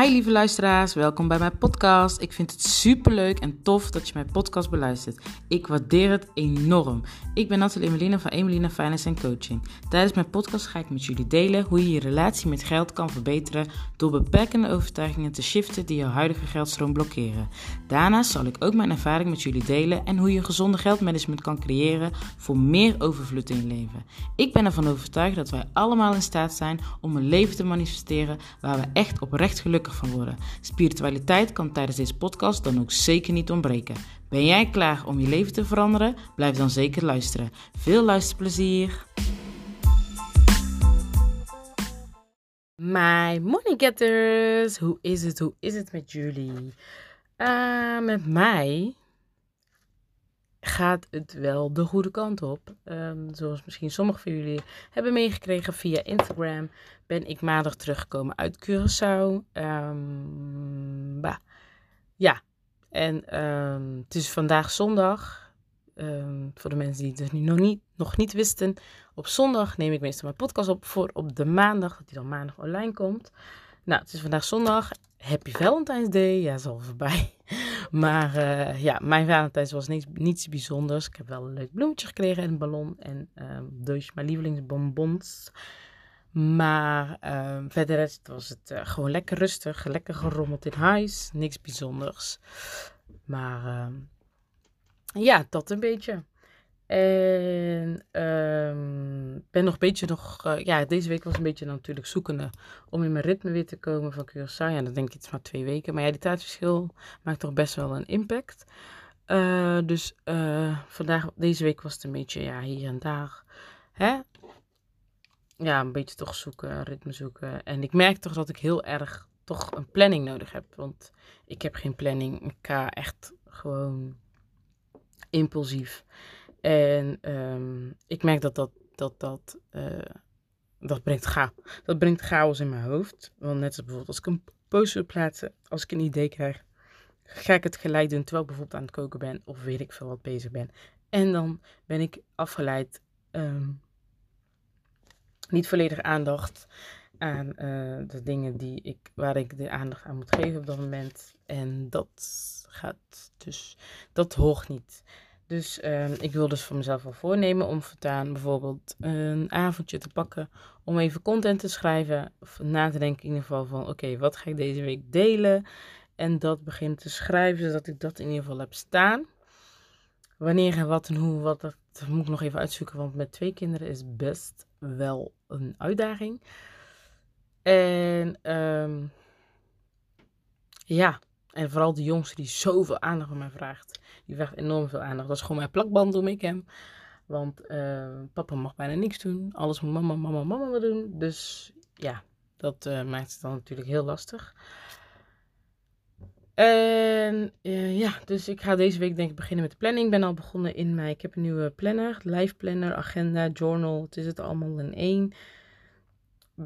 Hi lieve luisteraars, welkom bij mijn podcast. Ik vind het super leuk en tof dat je mijn podcast beluistert. Ik waardeer het enorm. Ik ben Nathalie Emelina van Emelina Finance Coaching. Tijdens mijn podcast ga ik met jullie delen hoe je je relatie met geld kan verbeteren door beperkende overtuigingen te shiften die jouw huidige geldstroom blokkeren. Daarnaast zal ik ook mijn ervaring met jullie delen en hoe je gezonde geldmanagement kan creëren voor meer overvloed in je leven. Ik ben ervan overtuigd dat wij allemaal in staat zijn om een leven te manifesteren waar we echt oprecht gelukkig van worden. Spiritualiteit kan tijdens deze podcast dan ook zeker niet ontbreken. Ben jij klaar om je leven te veranderen? Blijf dan zeker luisteren. Veel luisterplezier! My money getters, hoe is het? Hoe is het met jullie? Uh, met mij gaat het wel de goede kant op. Um, zoals misschien sommigen van jullie hebben meegekregen via Instagram, ben ik maandag teruggekomen uit Curaçao. Um, bah. Ja, en um, het is vandaag zondag. voor de mensen die het dus nog niet, nog niet wisten, op zondag neem ik meestal mijn podcast op voor op de maandag, dat die dan maandag online komt. Nou, het is vandaag zondag. Happy Valentine's Day. Ja, is al voorbij. Maar uh, ja, mijn Valentijns was niets, niets bijzonders. Ik heb wel een leuk bloemetje gekregen en een ballon. En um, dus mijn lievelingsbonbons. Maar um, verder was het uh, gewoon lekker rustig. Lekker gerommeld in huis. Niks bijzonders. Maar um, ja, dat een beetje. En um, ben nog een beetje nog, uh, ja, deze week was een beetje natuurlijk zoekende om in mijn ritme weer te komen van Curaçao. Ja, dat denk ik, het is maar twee weken. Maar ja, die tijdverschil maakt toch best wel een impact. Uh, dus uh, vandaag, deze week was het een beetje, ja, hier en daar. Hè? Ja, een beetje toch zoeken, ritme zoeken. En ik merk toch dat ik heel erg toch een planning nodig heb. Want ik heb geen planning. Ik ga echt gewoon impulsief. En um, ik merk dat dat, dat, dat, uh, dat, brengt cha dat brengt chaos in mijn hoofd. Want net als bijvoorbeeld als ik een post wil plaatsen, als ik een idee krijg, ga ik het gelijk doen terwijl ik bijvoorbeeld aan het koken ben of weet ik veel wat bezig ben. En dan ben ik afgeleid, um, niet volledig aandacht aan uh, de dingen die ik, waar ik de aandacht aan moet geven op dat moment. En dat gaat dus, dat hoort niet. Dus uh, ik wil dus voor mezelf wel voornemen om voortaan bijvoorbeeld een avondje te pakken om even content te schrijven. Of na te denken in ieder geval van oké, wat ga ik deze week delen? En dat beginnen te schrijven, zodat ik dat in ieder geval heb staan. Wanneer en wat en hoe, wat, dat moet ik nog even uitzoeken. Want met twee kinderen is best wel een uitdaging. En um, ja, en vooral de jongste die zoveel aandacht van mij vraagt. Die vraagt enorm veel aandacht. Dat is gewoon mijn plakband om ik hem. Want uh, papa mag bijna niks doen. Alles moet mama, mama, mama doen. Dus ja, dat uh, maakt het dan natuurlijk heel lastig. En uh, ja, dus ik ga deze week denk ik beginnen met de planning. Ik ben al begonnen in mijn, ik heb een nieuwe planner. Live planner, agenda, journal. Het is het allemaal in één.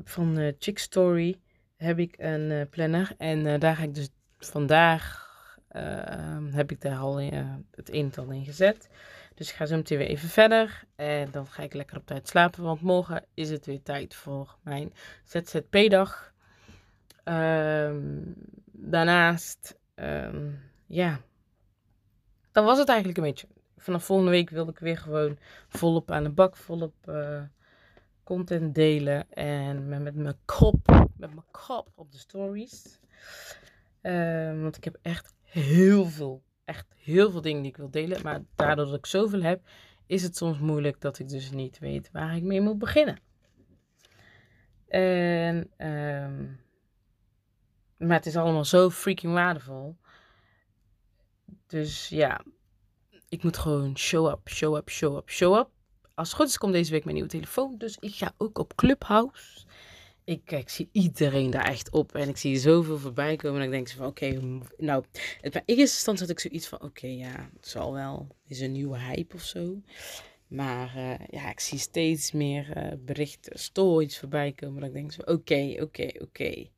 Van Chick Story heb ik een planner. En daar ga ik dus vandaag uh, heb ik daar al uh, het een en ander in gezet. Dus ik ga zo meteen weer even verder. En dan ga ik lekker op tijd slapen. Want morgen is het weer tijd voor mijn ZZP-dag. Um, daarnaast, um, ja. Dan was het eigenlijk een beetje. Vanaf volgende week wilde ik weer gewoon volop aan de bak. Volop uh, content delen. En met, met mijn kop. Met mijn kop op de stories. Want ik heb echt heel veel, echt heel veel dingen die ik wil delen. Maar daardoor dat ik zoveel heb, is het soms moeilijk dat ik dus niet weet waar ik mee moet beginnen. En, um, maar het is allemaal zo freaking waardevol. Dus ja, ik moet gewoon show up, show up, show up, show up. Als het goed is, komt deze week mijn nieuwe telefoon. Dus ik ga ook op Clubhouse ik, ik zie iedereen daar echt op. En ik zie zoveel voorbij komen. En ik denk van, oké, nou, het, bij eerste instantie had ik zoiets van, oké, ja, het zal wel, is een nieuwe hype of zo. Maar uh, ja, ik zie steeds meer uh, berichten, stories voorbij komen. Dat ik denk zo, oké, oké, oké.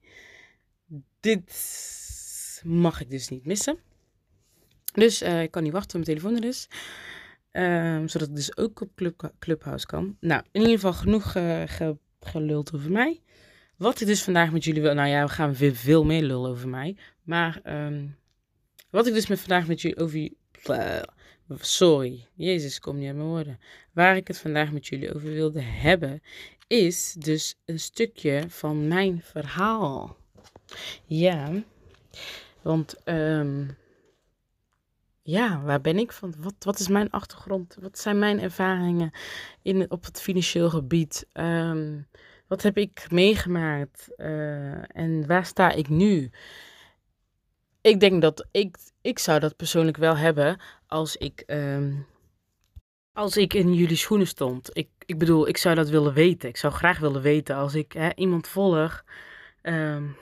Dit mag ik dus niet missen. Dus uh, ik kan niet wachten tot mijn telefoon er is. Um, zodat ik dus ook op Club, Clubhouse kan. Nou, in ieder geval genoeg ge, geluld over mij. wat ik dus vandaag met jullie wil. Nou ja, we gaan weer veel meer lullen over mij. Maar ehm, wat ik dus met vandaag met jullie over. Sorry, Jezus, kom niet uit mijn woorden. Waar ik het vandaag met jullie over wilde hebben, is dus een stukje van mijn verhaal. Ja, want um, ja, waar ben ik van? Wat, wat is mijn achtergrond? Wat zijn mijn ervaringen in, op het financieel gebied? Um, wat heb ik meegemaakt? Uh, en waar sta ik nu? Ik denk dat ik, ik zou dat persoonlijk wel hebben als ik, um, als ik in jullie schoenen stond. Ik, ik bedoel, ik zou dat willen weten. Ik zou graag willen weten als ik hè, iemand volg. Um,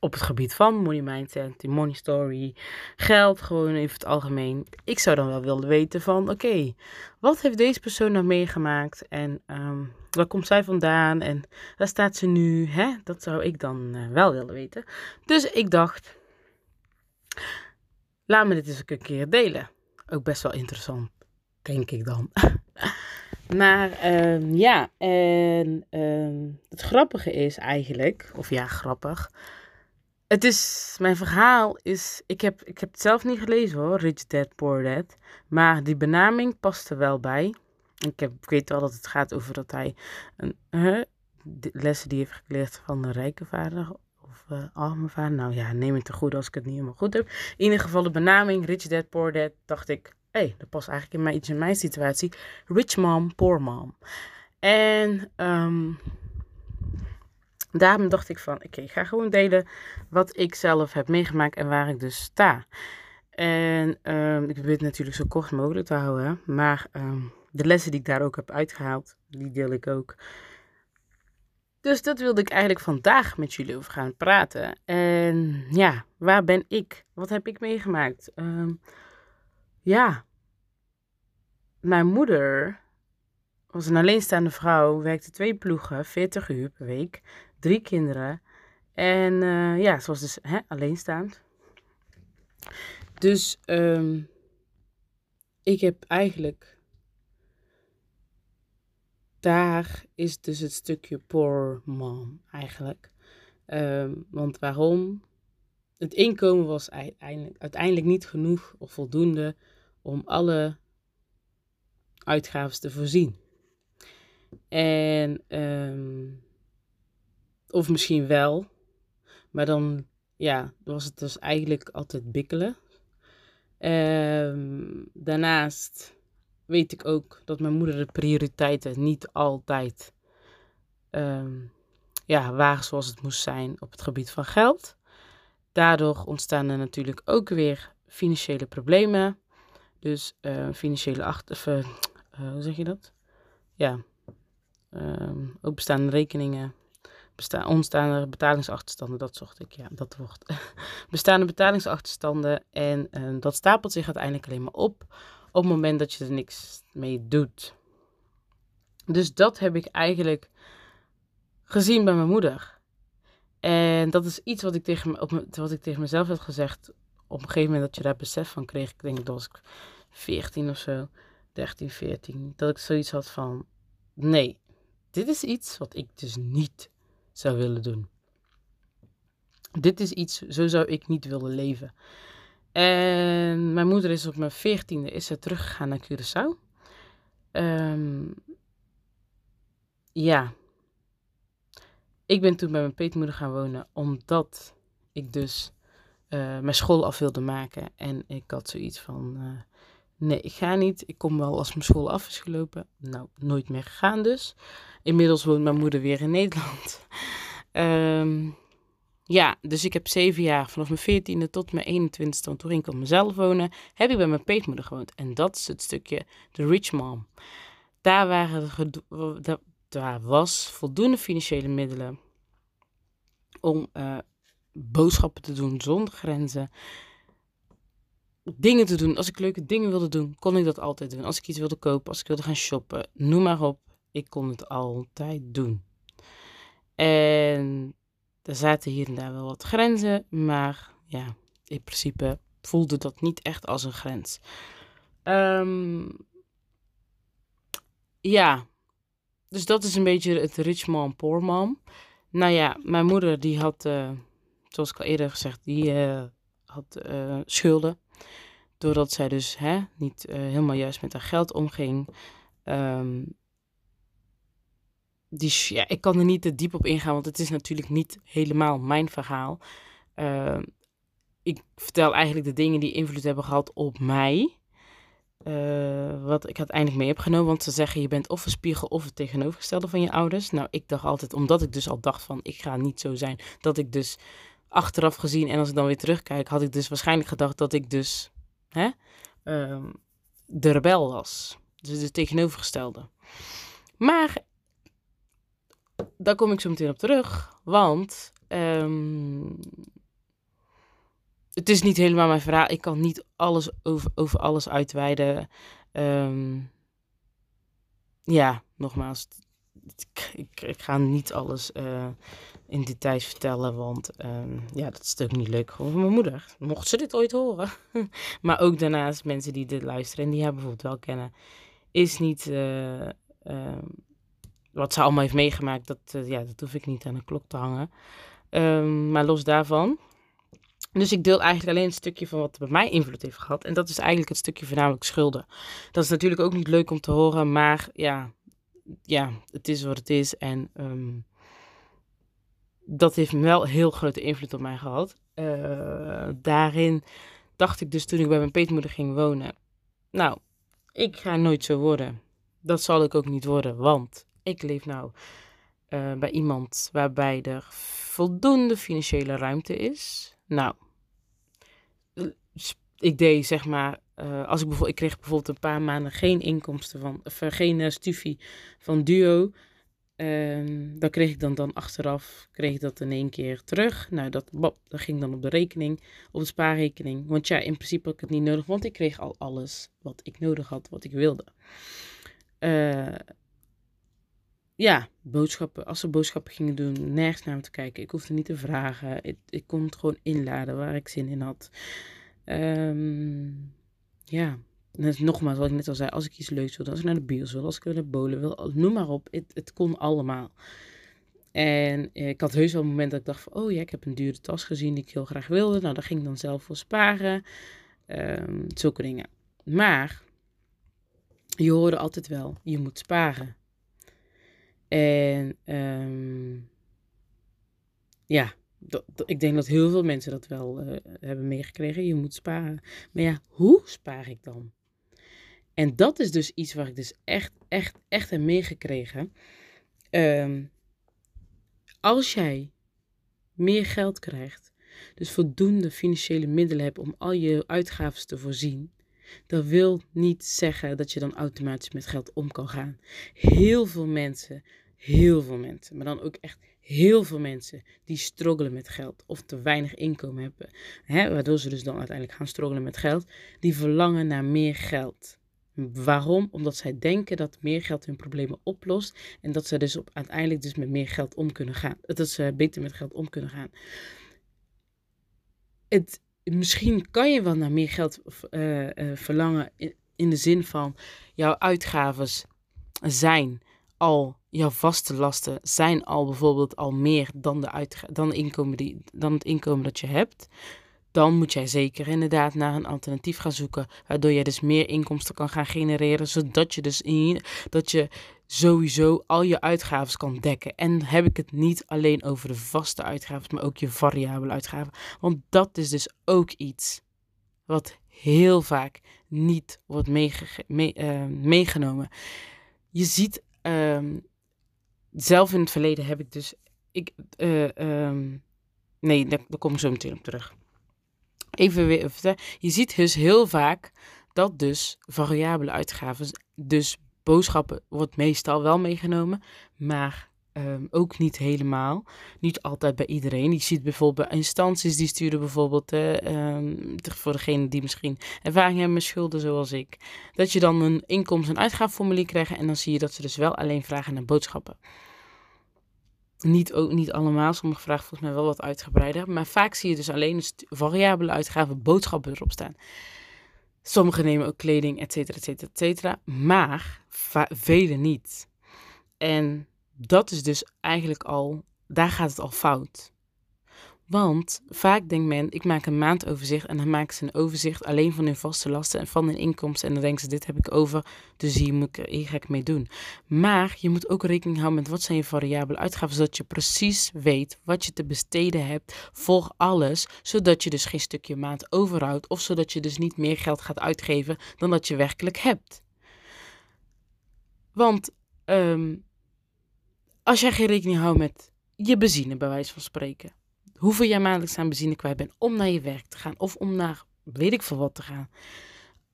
op het gebied van money mindset, money story, geld, gewoon even het algemeen. Ik zou dan wel willen weten van, oké, wat heeft deze persoon nou meegemaakt en um, waar komt zij vandaan en waar staat ze nu? Hè? Dat zou ik dan uh, wel willen weten. Dus ik dacht, laat me dit eens een keer delen. Ook best wel interessant, denk ik dan. Maar um, ja, en um, het grappige is eigenlijk, of ja, grappig. Het is, mijn verhaal is, ik heb, ik heb het zelf niet gelezen hoor, Rich Dad, Poor Dad. Maar die benaming past er wel bij. Ik, heb, ik weet wel dat het gaat over dat hij een, uh, lessen die heeft geleerd van een rijke vader of uh, arme vader. Nou ja, neem het te goed als ik het niet helemaal goed heb. In ieder geval de benaming Rich Dad, Poor Dad, dacht ik, hé, hey, dat past eigenlijk in mij, iets in mijn situatie. Rich Mom, Poor Mom. En um, daarom dacht ik van, oké, ik ga gewoon delen wat ik zelf heb meegemaakt en waar ik dus sta. En um, ik probeer het natuurlijk zo kort mogelijk te houden, maar um, de lessen die ik daar ook heb uitgehaald, die deel ik ook. Dus dat wilde ik eigenlijk vandaag met jullie over gaan praten. En ja, waar ben ik? Wat heb ik meegemaakt? Um, ja, mijn moeder was een alleenstaande vrouw, werkte twee ploegen, 40 uur per week drie kinderen. En uh, ja, ze was dus hè, alleenstaand. Dus um, ik heb eigenlijk. Daar is dus het stukje poor mom eigenlijk. Um, want waarom? Het inkomen was uiteindelijk, uiteindelijk niet genoeg of voldoende om alle uitgaven te voorzien. En um, of misschien wel. Maar dan ja, was het dus eigenlijk altijd bikkelen. Um, daarnaast weet ik ook dat mijn moeder de prioriteiten niet altijd um, ja, waren zoals het moest zijn op het gebied van geld. Daardoor ontstaan er natuurlijk ook weer financiële problemen. Dus uh, financiële achter... Uh, hoe zeg je dat? Ja. Um, ook bestaande rekeningen Besta ontstaande betalingsachterstanden, dat zocht ik, ja, dat wordt. bestaande betalingsachterstanden en uh, dat stapelt zich uiteindelijk alleen maar op op het moment dat je er niks mee doet. Dus dat heb ik eigenlijk gezien bij mijn moeder. En dat is iets wat ik tegen, op, wat ik tegen mezelf had gezegd. Op een gegeven moment dat je daar besef van kreeg. Ik denk dat ik 14 of zo, 13, 14. Dat ik zoiets had van: nee, dit is iets wat ik dus niet zou willen doen. Dit is iets, zo zou ik niet willen leven. En mijn moeder is op mijn veertiende is ze teruggegaan naar Curaçao. Um, ja. Ik ben toen bij mijn peetmoeder gaan wonen, omdat ik dus uh, mijn school af wilde maken. En ik had zoiets van, uh, nee, ik ga niet. Ik kom wel als mijn school af is gelopen. Nou, nooit meer gegaan dus. Inmiddels woont mijn moeder weer in Nederland. Um, ja, dus ik heb zeven jaar, vanaf mijn veertiende tot mijn 21ste, want toen ik op mezelf wonen, heb ik bij mijn peetmoeder gewoond. En dat is het stukje de rich mom. Daar, waren, daar was voldoende financiële middelen om uh, boodschappen te doen zonder grenzen. Dingen te doen. Als ik leuke dingen wilde doen, kon ik dat altijd doen. Als ik iets wilde kopen, als ik wilde gaan shoppen, noem maar op. Ik kon het altijd doen. En er zaten hier en daar wel wat grenzen, maar ja, in principe voelde dat niet echt als een grens. Um, ja, dus dat is een beetje het rich mom, poor mom. Nou ja, mijn moeder die had, uh, zoals ik al eerder gezegd, die uh, had uh, schulden. Doordat zij dus hè, niet helemaal juist met haar geld omging. Die, ja, ik kan er niet te diep op ingaan, want het is natuurlijk niet helemaal mijn verhaal. Uh, ik vertel eigenlijk de dingen die invloed hebben gehad op mij. Uh, wat ik uiteindelijk mee heb genomen. Want ze zeggen je bent of een spiegel of het tegenovergestelde van je ouders. Nou, ik dacht altijd, omdat ik dus al dacht van ik ga niet zo zijn, dat ik dus achteraf gezien en als ik dan weer terugkijk, had ik dus waarschijnlijk gedacht dat ik dus hè, uh, de rebel was. Dus de tegenovergestelde. Maar daar kom ik zo meteen op terug. Want um, het is niet helemaal mijn verhaal. Ik kan niet alles over, over alles uitweiden. Um, ja, nogmaals. Ik, ik, ga niet alles uh, in details vertellen, want um, ja, dat is ook niet leuk voor mijn moeder. Mocht ze dit ooit horen. maar ook daarnaast mensen die dit luisteren en die haar bijvoorbeeld wel kennen, is niet uh, uh, wat ze allemaal heeft meegemaakt. Dat, uh, ja, dat hoef ik niet aan de klok te hangen. Um, maar los daarvan dus ik deel eigenlijk alleen een stukje van wat bij mij invloed heeft gehad. En dat is eigenlijk het stukje voornamelijk schulden. Dat is natuurlijk ook niet leuk om te horen, maar ja, ja het is wat het is. En dat heeft wel heel grote invloed op mij gehad. Uh, daarin dacht ik dus toen ik bij mijn peetmoeder ging wonen. Nou, ik ga nooit zo worden. Dat zal ik ook niet worden, want ik leef nou uh, bij iemand waarbij er voldoende financiële ruimte is. Nou, ik deed zeg maar, uh, als ik bijvoorbeeld, ik kreeg bijvoorbeeld een paar maanden geen inkomsten van, of geen uh, stufie van Duo. Um, dan kreeg ik dan, dan achteraf, kreeg ik dat in één keer terug. Nou, dat, bop, dat ging dan op de rekening, op de spaarrekening. Want ja, in principe had ik het niet nodig, want ik kreeg al alles wat ik nodig had, wat ik wilde. ja, boodschappen, als ze boodschappen gingen doen, nergens naar me te kijken. Ik hoefde niet te vragen. Ik, ik kon het gewoon inladen waar ik zin in had. Um, ja, nogmaals, wat ik net al zei, als ik iets leuks wil, als ik naar de bios wil, als ik naar bolen wil, noem maar op, het, het kon allemaal. En ik had heus wel een moment dat ik dacht van, oh ja, ik heb een dure tas gezien die ik heel graag wilde. Nou, daar ging ik dan zelf voor sparen. Um, zulke dingen. Maar, je hoorde altijd wel, je moet sparen. En um, ja, ik denk dat heel veel mensen dat wel uh, hebben meegekregen. Je moet sparen. Maar ja, hoe spaar ik dan? En dat is dus iets waar ik dus echt, echt, echt heb meegekregen. Um, als jij meer geld krijgt, dus voldoende financiële middelen hebt om al je uitgaven te voorzien, dat wil niet zeggen dat je dan automatisch met geld om kan gaan. Heel veel mensen, heel veel mensen, maar dan ook echt heel veel mensen die struggelen met geld of te weinig inkomen hebben, hè, waardoor ze dus dan uiteindelijk gaan struggelen met geld, die verlangen naar meer geld. Waarom? Omdat zij denken dat meer geld hun problemen oplost en dat ze dus op, uiteindelijk dus met meer geld om kunnen gaan. Dat ze beter met geld om kunnen gaan. Het, misschien kan je wel naar meer geld uh, uh, verlangen in, in de zin van jouw uitgaven zijn al jouw vaste lasten zijn al bijvoorbeeld al meer dan, de dan, inkomen die, dan het inkomen dat je hebt, dan moet jij zeker inderdaad naar een alternatief gaan zoeken, waardoor je dus meer inkomsten kan gaan genereren, zodat je dus in, dat je sowieso al je uitgaven kan dekken. En heb ik het niet alleen over de vaste uitgaven, maar ook je variabele uitgaven, want dat is dus ook iets wat heel vaak niet wordt uh, meegenomen. Je ziet um, zelf in het verleden heb ik dus. Ik, uh, um, nee, daar, daar, kom ik zo meteen op terug. Even weer. Je ziet dus heel vaak dat dus variabele uitgaven, dus boodschappen, wordt meestal wel meegenomen, maar um, ook niet helemaal. Niet altijd bij iedereen. Je ziet bijvoorbeeld bij instanties die sturen bijvoorbeeld um, voor degene die misschien ervaring hebben met schulden zoals ik. Dat je dan een inkomsten- en uitgavenformulier krijgt en dan zie je dat ze dus wel alleen vragen naar boodschappen. Niet, ook, niet allemaal, sommige vragen volgens mij wel wat uitgebreider. Maar vaak zie je dus alleen variabele uitgaven, boodschappen erop staan. Sommigen nemen ook kleding, et cetera, et cetera, et cetera. Maar velen niet. En dat is dus eigenlijk al daar gaat het al fout. Want vaak denkt men, ik maak een maandoverzicht en dan maken ze een overzicht alleen van hun vaste lasten en van hun inkomsten. En dan denken ze, dit heb ik over, dus hier, moet ik, hier ga ik mee doen. Maar je moet ook rekening houden met wat zijn je variabele uitgaven, zodat je precies weet wat je te besteden hebt voor alles. Zodat je dus geen stukje maand overhoudt of zodat je dus niet meer geld gaat uitgeven dan dat je werkelijk hebt. Want ehm, als jij geen rekening houdt met je benzine, bij wijze van spreken hoeveel jij maandelijks aan benzine kwijt bent om naar je werk te gaan of om naar weet ik veel wat te gaan.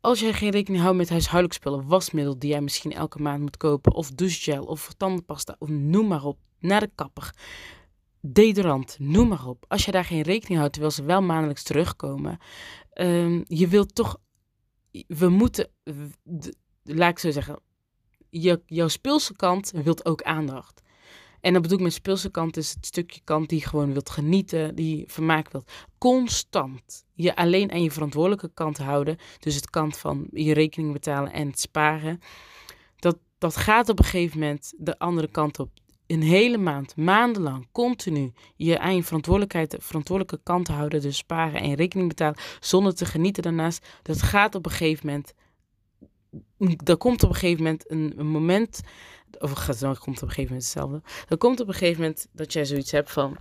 Als jij geen rekening houdt met huishoudelijk spullen, wasmiddel die jij misschien elke maand moet kopen, of douchegel of tandenpasta, of noem maar op, naar de kapper, deodorant, noem maar op. Als je daar geen rekening houdt, terwijl ze wel maandelijks terugkomen, um, je wilt toch, we moeten, laat ik zo zeggen, je, jouw speelse kant wilt ook aandacht. En dat bedoel ik met speelse kant is het stukje kant die gewoon wilt genieten, die vermaak wilt. Constant je alleen aan je verantwoordelijke kant houden. Dus het kant van je rekening betalen en sparen. Dat, dat gaat op een gegeven moment de andere kant op. Een hele maand, maandenlang, continu je aan je verantwoordelijkheid, verantwoordelijke kant houden. Dus sparen en rekening betalen zonder te genieten daarnaast. Dat gaat op een gegeven moment. Er komt op een gegeven moment een moment of dan komt op een gegeven moment hetzelfde. Dan komt op een gegeven moment dat jij zoiets hebt van.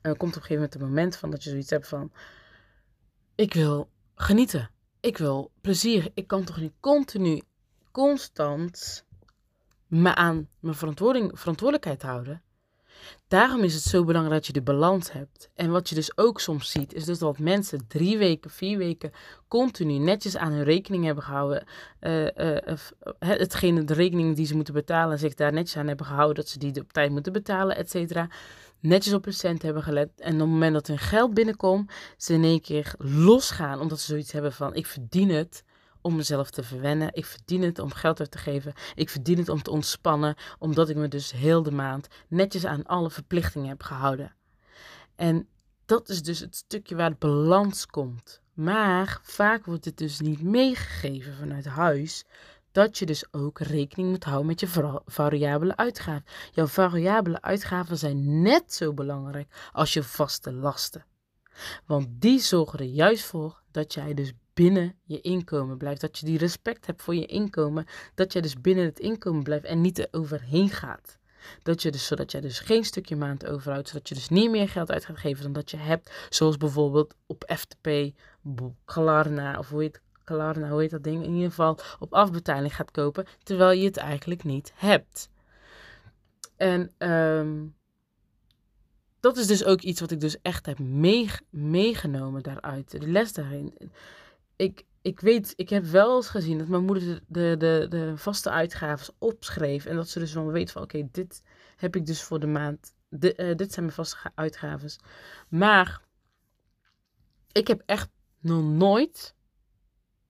Er komt op een gegeven moment een moment van dat je zoiets hebt van. Ik wil genieten. Ik wil plezier. Ik kan toch niet continu, constant me aan mijn verantwoordelijkheid houden. Daarom is het zo belangrijk dat je de balans hebt. En wat je dus ook soms ziet, is dus dat mensen drie weken, vier weken continu netjes aan hun rekening hebben gehouden. Uh, de rekeningen die ze moeten betalen, zich daar netjes aan hebben gehouden, dat ze die op tijd moeten betalen, et cetera. Netjes op hun cent hebben gelet. En op het moment dat hun geld binnenkomt, ze in één keer losgaan, omdat ze zoiets hebben van: ik verdien het om mezelf te verwennen. Ik verdien het om geld uit te geven. Ik verdien het om te ontspannen, omdat ik me dus heel de maand netjes aan alle verplichtingen heb gehouden. En dat is dus het stukje waar de balans komt. Maar vaak wordt het dus niet meegegeven vanuit huis dat je dus ook rekening moet houden met je variabele uitgaven. Jouw variabele uitgaven zijn net zo belangrijk als je vaste lasten. Want die zorgen er juist voor dat jij dus binnen je inkomen blijft. Dat je die respect hebt voor je inkomen. Dat je dus binnen het inkomen blijft en niet er overheen gaat. Dat je dus, zodat jij dus geen stukje maand overhoudt. Zodat je dus niet meer geld uit gaat geven dan dat je hebt. Zoals bijvoorbeeld op FTP, Klarna of hoe heet, Klarna, hoe heet dat ding? In ieder geval op afbetaling gaat kopen. Terwijl je het eigenlijk niet hebt. En um, dat is dus ook iets wat ik dus echt heb meegenomen daaruit. De les daarin ik, ik weet, ik heb wel eens gezien dat mijn moeder de, de, de, vaste uitgaven opschreef. En dat ze dus wel weet van oké, dit heb ik dus voor de maand. De, uh, dit zijn mijn vaste uitgaven. Maar ik heb echt nog nooit,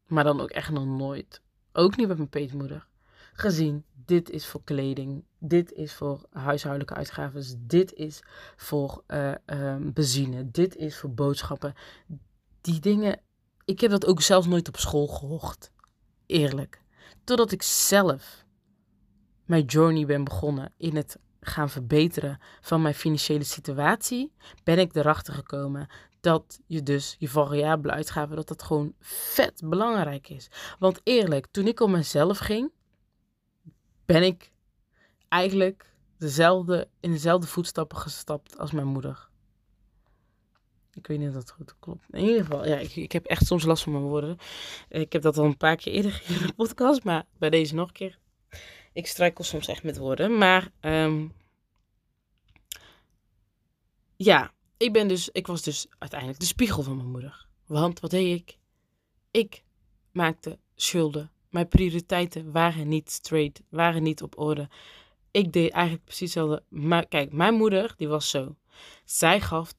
maar dan ook echt nog nooit, ook niet met mijn peetmoeder, gezien. Dit is voor kleding, dit is voor huishoudelijke uitgaven, dit is voor uh, benzine, dit is voor boodschappen. Die dingen ik heb dat ook zelf nooit op school gehoord. Eerlijk. Totdat ik zelf mijn journey ben begonnen in het gaan verbeteren van mijn financiële situatie, ben ik erachter gekomen dat je dus je variabele uitgaven, dat dat gewoon vet belangrijk is. Want eerlijk, toen ik om mezelf ging, ben ik eigenlijk dezelfde, in dezelfde voetstappen gestapt als mijn moeder. Ik weet niet of dat goed klopt. In ieder geval, ja, ik, ik heb echt soms last van mijn woorden. Ik heb dat al een paar keer eerder in de podcast, maar bij deze nog een keer. Ik struikel soms echt met woorden. Maar um, ja, ik ben dus, ik was dus uiteindelijk de spiegel van mijn moeder. Want wat deed ik? Ik maakte schulden. Mijn prioriteiten waren niet straight, waren niet op orde. Ik deed eigenlijk precies hetzelfde. Maar kijk, mijn moeder, die was zo. Zij gaf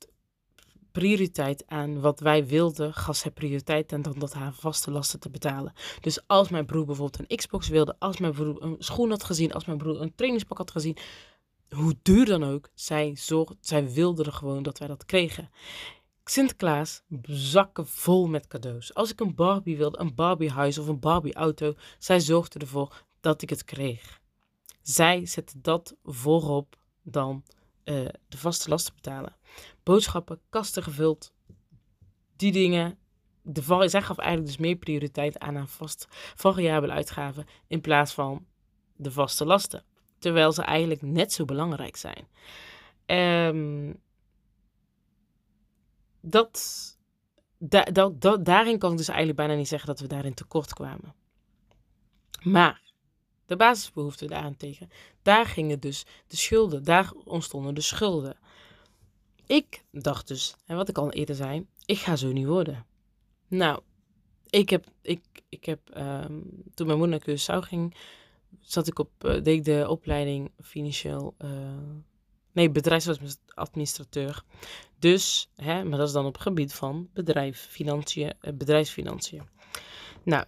prioriteit aan wat wij wilden, gaf zij prioriteit aan dan dat haar vaste lasten te betalen. Dus als mijn broer bijvoorbeeld een Xbox wilde, als mijn broer een schoen had gezien, als mijn broer een trainingspak had gezien, hoe duur dan ook, zij, zorg, zij wilde er gewoon dat wij dat kregen. Sinterklaas, zakken vol met cadeaus. Als ik een Barbie wilde, een Barbie huis of een Barbie auto, zij zorgde ervoor dat ik het kreeg. Zij zette dat voorop dan eh, de vaste lasten betalen. Boodschappen, kasten gevuld, die dingen. De, zij gaf eigenlijk dus meer prioriteit aan een vast variabele uitgaven in plaats van de vaste lasten. Terwijl ze eigenlijk net zo belangrijk zijn. Da, dat, daarin kan ik dus eigenlijk bijna niet zeggen dat we daarin tekort kwamen. Maar de basisbehoeften daarentegen, daar gingen dus de schulden, daar ontstonden de schulden. Ik dacht dus, en wat ik al eerder zei, ik ga zo niet worden. Nou, ik heb, ik, ik heb um, toen mijn moeder naar Curaçao ging, zat ik op, uh, deed ik de opleiding financieel, uh, nee, bedrijfsadministrateur. Dus, hè, maar dat is dan op gebied van bedrijf, financiën, uh, bedrijfsfinanciën. Nou,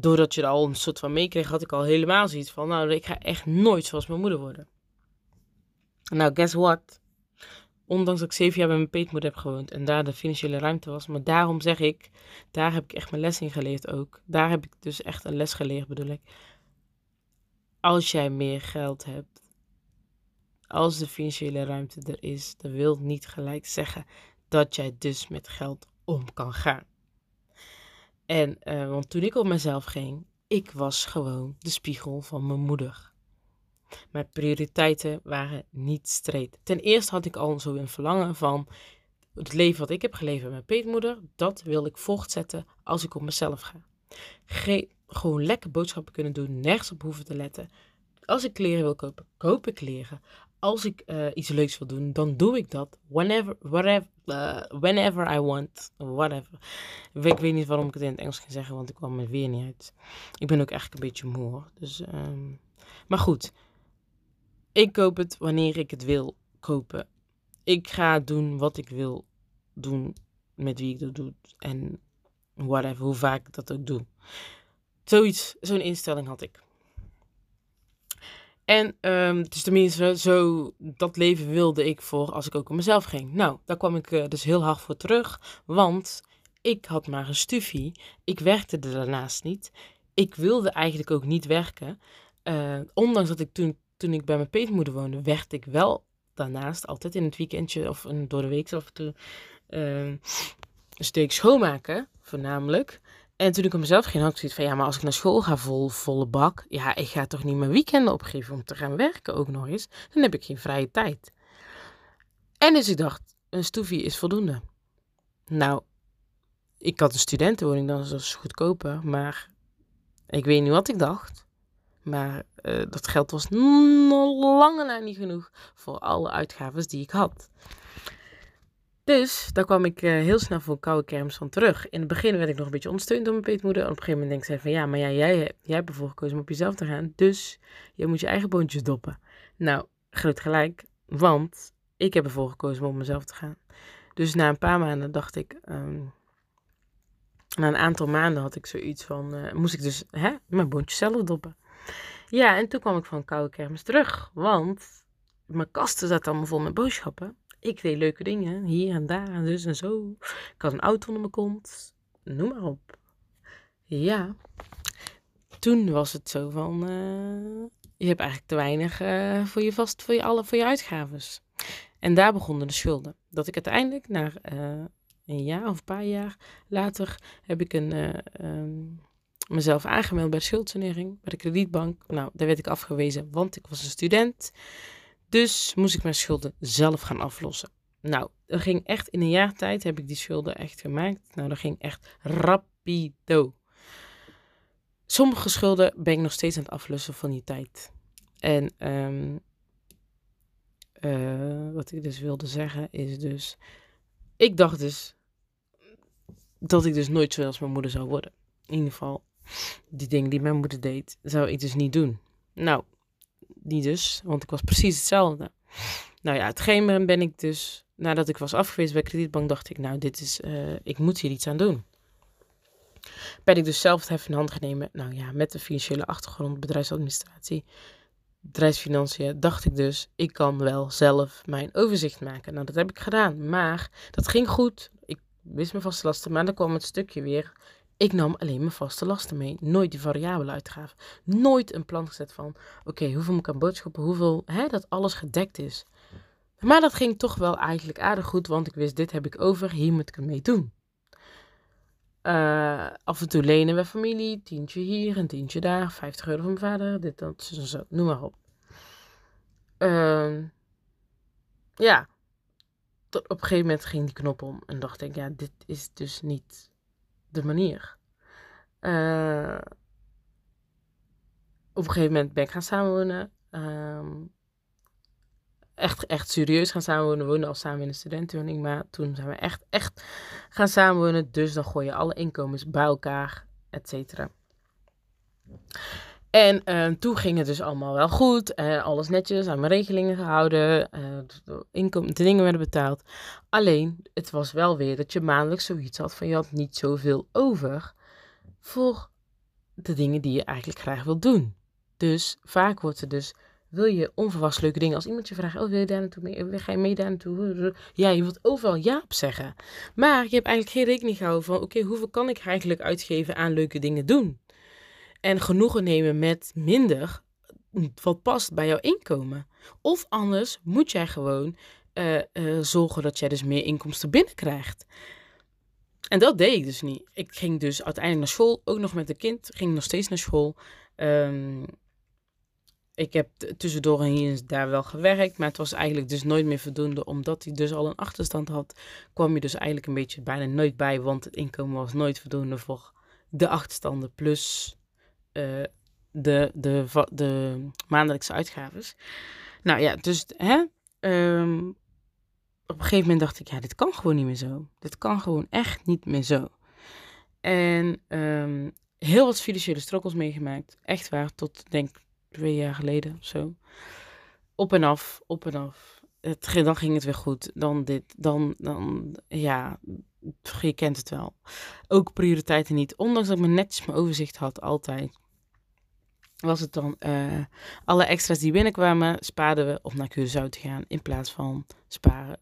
doordat je er al een soort van meekreeg, had ik al helemaal zoiets van, nou, ik ga echt nooit zoals mijn moeder worden. Nou, guess what? Ondanks dat ik zeven jaar bij mijn peetmoeder heb gewoond en daar de financiële ruimte was. Maar daarom zeg ik, daar heb ik echt mijn les in geleerd ook. Daar heb ik dus echt een les geleerd, bedoel ik. Als jij meer geld hebt, als de financiële ruimte er is, dat wil niet gelijk zeggen dat jij dus met geld om kan gaan. En, uh, want toen ik op mezelf ging, ik was gewoon de spiegel van mijn moeder. Mijn prioriteiten waren niet streed. Ten eerste had ik al zo verlangen van het leven wat ik heb geleefd met mijn peetmoeder, dat wil ik voortzetten als ik op mezelf ga. gewoon lekker boodschappen kunnen doen, nergens op hoeven te letten. Als ik kleren wil kopen, koop ik kleren. Als ik uh, iets leuks wil doen, dan doe ik dat. Whenever, whatever, uh, whenever I want, whatever. Ik weet niet waarom ik het in het Engels ga zeggen, want ik kwam er weer niet uit. Ik ben ook eigenlijk een beetje moe. Dus, um, maar goed, ik koop het wanneer ik het wil kopen. Ik ga doen wat ik wil doen met wie ik dat doe. En whatever, hoe vaak ik dat ook doe. Zoiets, zo'n instelling had ik. En um, dus tenminste, zo, dat leven wilde ik voor als ik ook op mezelf ging. Nou, daar kwam ik uh, dus heel hard voor terug. Want ik had maar een stufie. Ik werkte er daarnaast niet. Ik wilde eigenlijk ook niet werken. Uh, ondanks dat ik toen toen ik bij mijn peetmoeder woonde, werd ik wel daarnaast altijd in het weekendje of door de week af en toe uh, een steek schoonmaken, voornamelijk. En toen ik op mezelf ging, had ik zoiets van, ja, maar als ik naar school ga vol, volle bak, ja, ik ga toch niet mijn weekenden opgeven om te gaan werken ook nog eens. Dan heb ik geen vrije tijd. En dus ik dacht, een stoefie is voldoende. Nou, ik had een studentenwoning, dan is dat goedkoper, maar ik weet niet wat ik dacht. Maar uh, dat geld was nog lange na niet genoeg voor alle uitgaven die ik had. Dus daar kwam ik uh, heel snel voor koude kermis van terug. In het begin werd ik nog een beetje ondersteund door mijn peetmoeder. En op een gegeven moment denk ik van ja, maar ja, jij, jij hebt ervoor gekozen om op jezelf te gaan. Dus je moet je eigen boontjes doppen. Nou, groot gelijk, want ik heb ervoor gekozen om op mezelf te gaan. Dus na een paar maanden dacht ik, um, na een aantal maanden had ik zoiets van, uh, moest ik dus hè, mijn boontjes zelf doppen. Ja, en toen kwam ik van koude kermis terug. Want mijn kasten zaten allemaal vol met boodschappen. Ik deed leuke dingen, hier en daar en dus en zo. Ik had een auto onder mijn kont. Noem maar op. Ja. Toen was het zo van, uh, je hebt eigenlijk te weinig uh, voor je vast, voor je, alle, voor je uitgaves. En daar begonnen de schulden. Dat ik uiteindelijk, na uh, een jaar of een paar jaar later, heb ik een... Um, mezelf aangemeld bij de schuldsanering, bij de kredietbank. Nou, daar werd ik afgewezen, want ik was een student. Dus moest ik mijn schulden zelf gaan aflossen. Nou, dat ging echt in een jaar tijd heb ik die schulden echt gemaakt. Nou, dat ging echt rapido. Sommige schulden ben ik nog steeds aan het aflossen van die tijd. En um, uh, wat ik dus wilde zeggen is dus, ik dacht dus dat ik dus nooit zoals mijn moeder zou worden. In ieder geval die dingen die mijn moeder deed, zou ik dus niet doen. Nou, niet dus, want ik was precies hetzelfde. Nou ja, hetgeen ben ik dus, nadat ik was afgewezen bij kredietbank, dacht ik, nou, dit is, uh, ik moet hier iets aan doen. Ben ik dus zelf het hef in hand genomen. Nou ja, met de financiële achtergrond, bedrijfsadministratie, bedrijfsfinanciën, dacht ik dus, ik kan wel zelf mijn overzicht maken. Nou, dat heb ik gedaan. Maar dat ging goed. Ik wist mijn vaste lasten, maar dan kwam het stukje weer ik nam alleen mijn vaste lasten mee. Nooit die variabele uitgaven. Nooit een plan gezet van: oké, hoeveel moet ik aan boodschappen? Hoeveel, hè, dat alles gedekt is. Maar dat ging toch wel eigenlijk aardig goed, want ik wist, dit heb ik over, hier moet ik het mee doen. Uh, af en toe lenen we familie, tientje hier, een tientje daar, 50 euro van mijn vader, dit, dat, zo, noem maar op. Uh, ja, tot op een gegeven moment ging die knop om en dacht ik, ja, dit is dus niet de manier. Uh, op een gegeven moment ben ik gaan samenwonen. Um, echt, echt serieus gaan samenwonen. We al samen in een studentenwoning. Maar toen zijn we echt, echt gaan samenwonen. Dus dan gooi je alle inkomens bij elkaar, et cetera. En uh, toen ging het dus allemaal wel goed. Uh, alles netjes aan mijn regelingen gehouden. Uh, de, dingen werden betaald. Alleen, het was wel weer dat je maandelijks zoiets had van je had niet zoveel over voor de dingen die je eigenlijk graag wil doen. Dus vaak wordt er dus wil je onverwachts leuke dingen. Als iemand je vraagt, oh wil je daar naartoe mee? Ga je mee daar naartoe? Ja, je wilt overal ja op zeggen. Maar je hebt eigenlijk geen rekening gehouden van, oké, hoeveel kan ik eigenlijk uitgeven aan leuke dingen doen? En genoegen nemen met minder, wat past bij jouw inkomen. Of anders moet jij gewoon uh, uh, zorgen dat jij dus meer inkomsten binnenkrijgt. En dat deed ik dus niet. Ik ging dus uiteindelijk naar school, ook nog met een kind, ging nog steeds naar school. Um, ik heb tussendoor en hier en daar wel gewerkt, maar het was eigenlijk dus nooit meer voldoende, omdat hij dus al een achterstand had, kwam je dus eigenlijk een beetje bijna nooit bij, want het inkomen was nooit voldoende voor de achterstanden plus uh, de, de, de maandelijkse uitgaves. Nou ja, dus hè, um, op een gegeven moment dacht ik, ja, dit kan gewoon niet meer zo. Dit kan gewoon echt niet meer zo. En um, heel wat financiële struggles meegemaakt. Echt waar, tot denk twee jaar geleden of zo. Op en af, op en af. Het, dan ging het weer goed. Dan dit, dan, dan, ja, je kent het wel. Ook prioriteiten niet. Ondanks dat ik me netjes mijn overzicht had, altijd. Was het dan uh, alle extra's die binnenkwamen, spaarden we om naar Curaçao te gaan. In plaats van sparen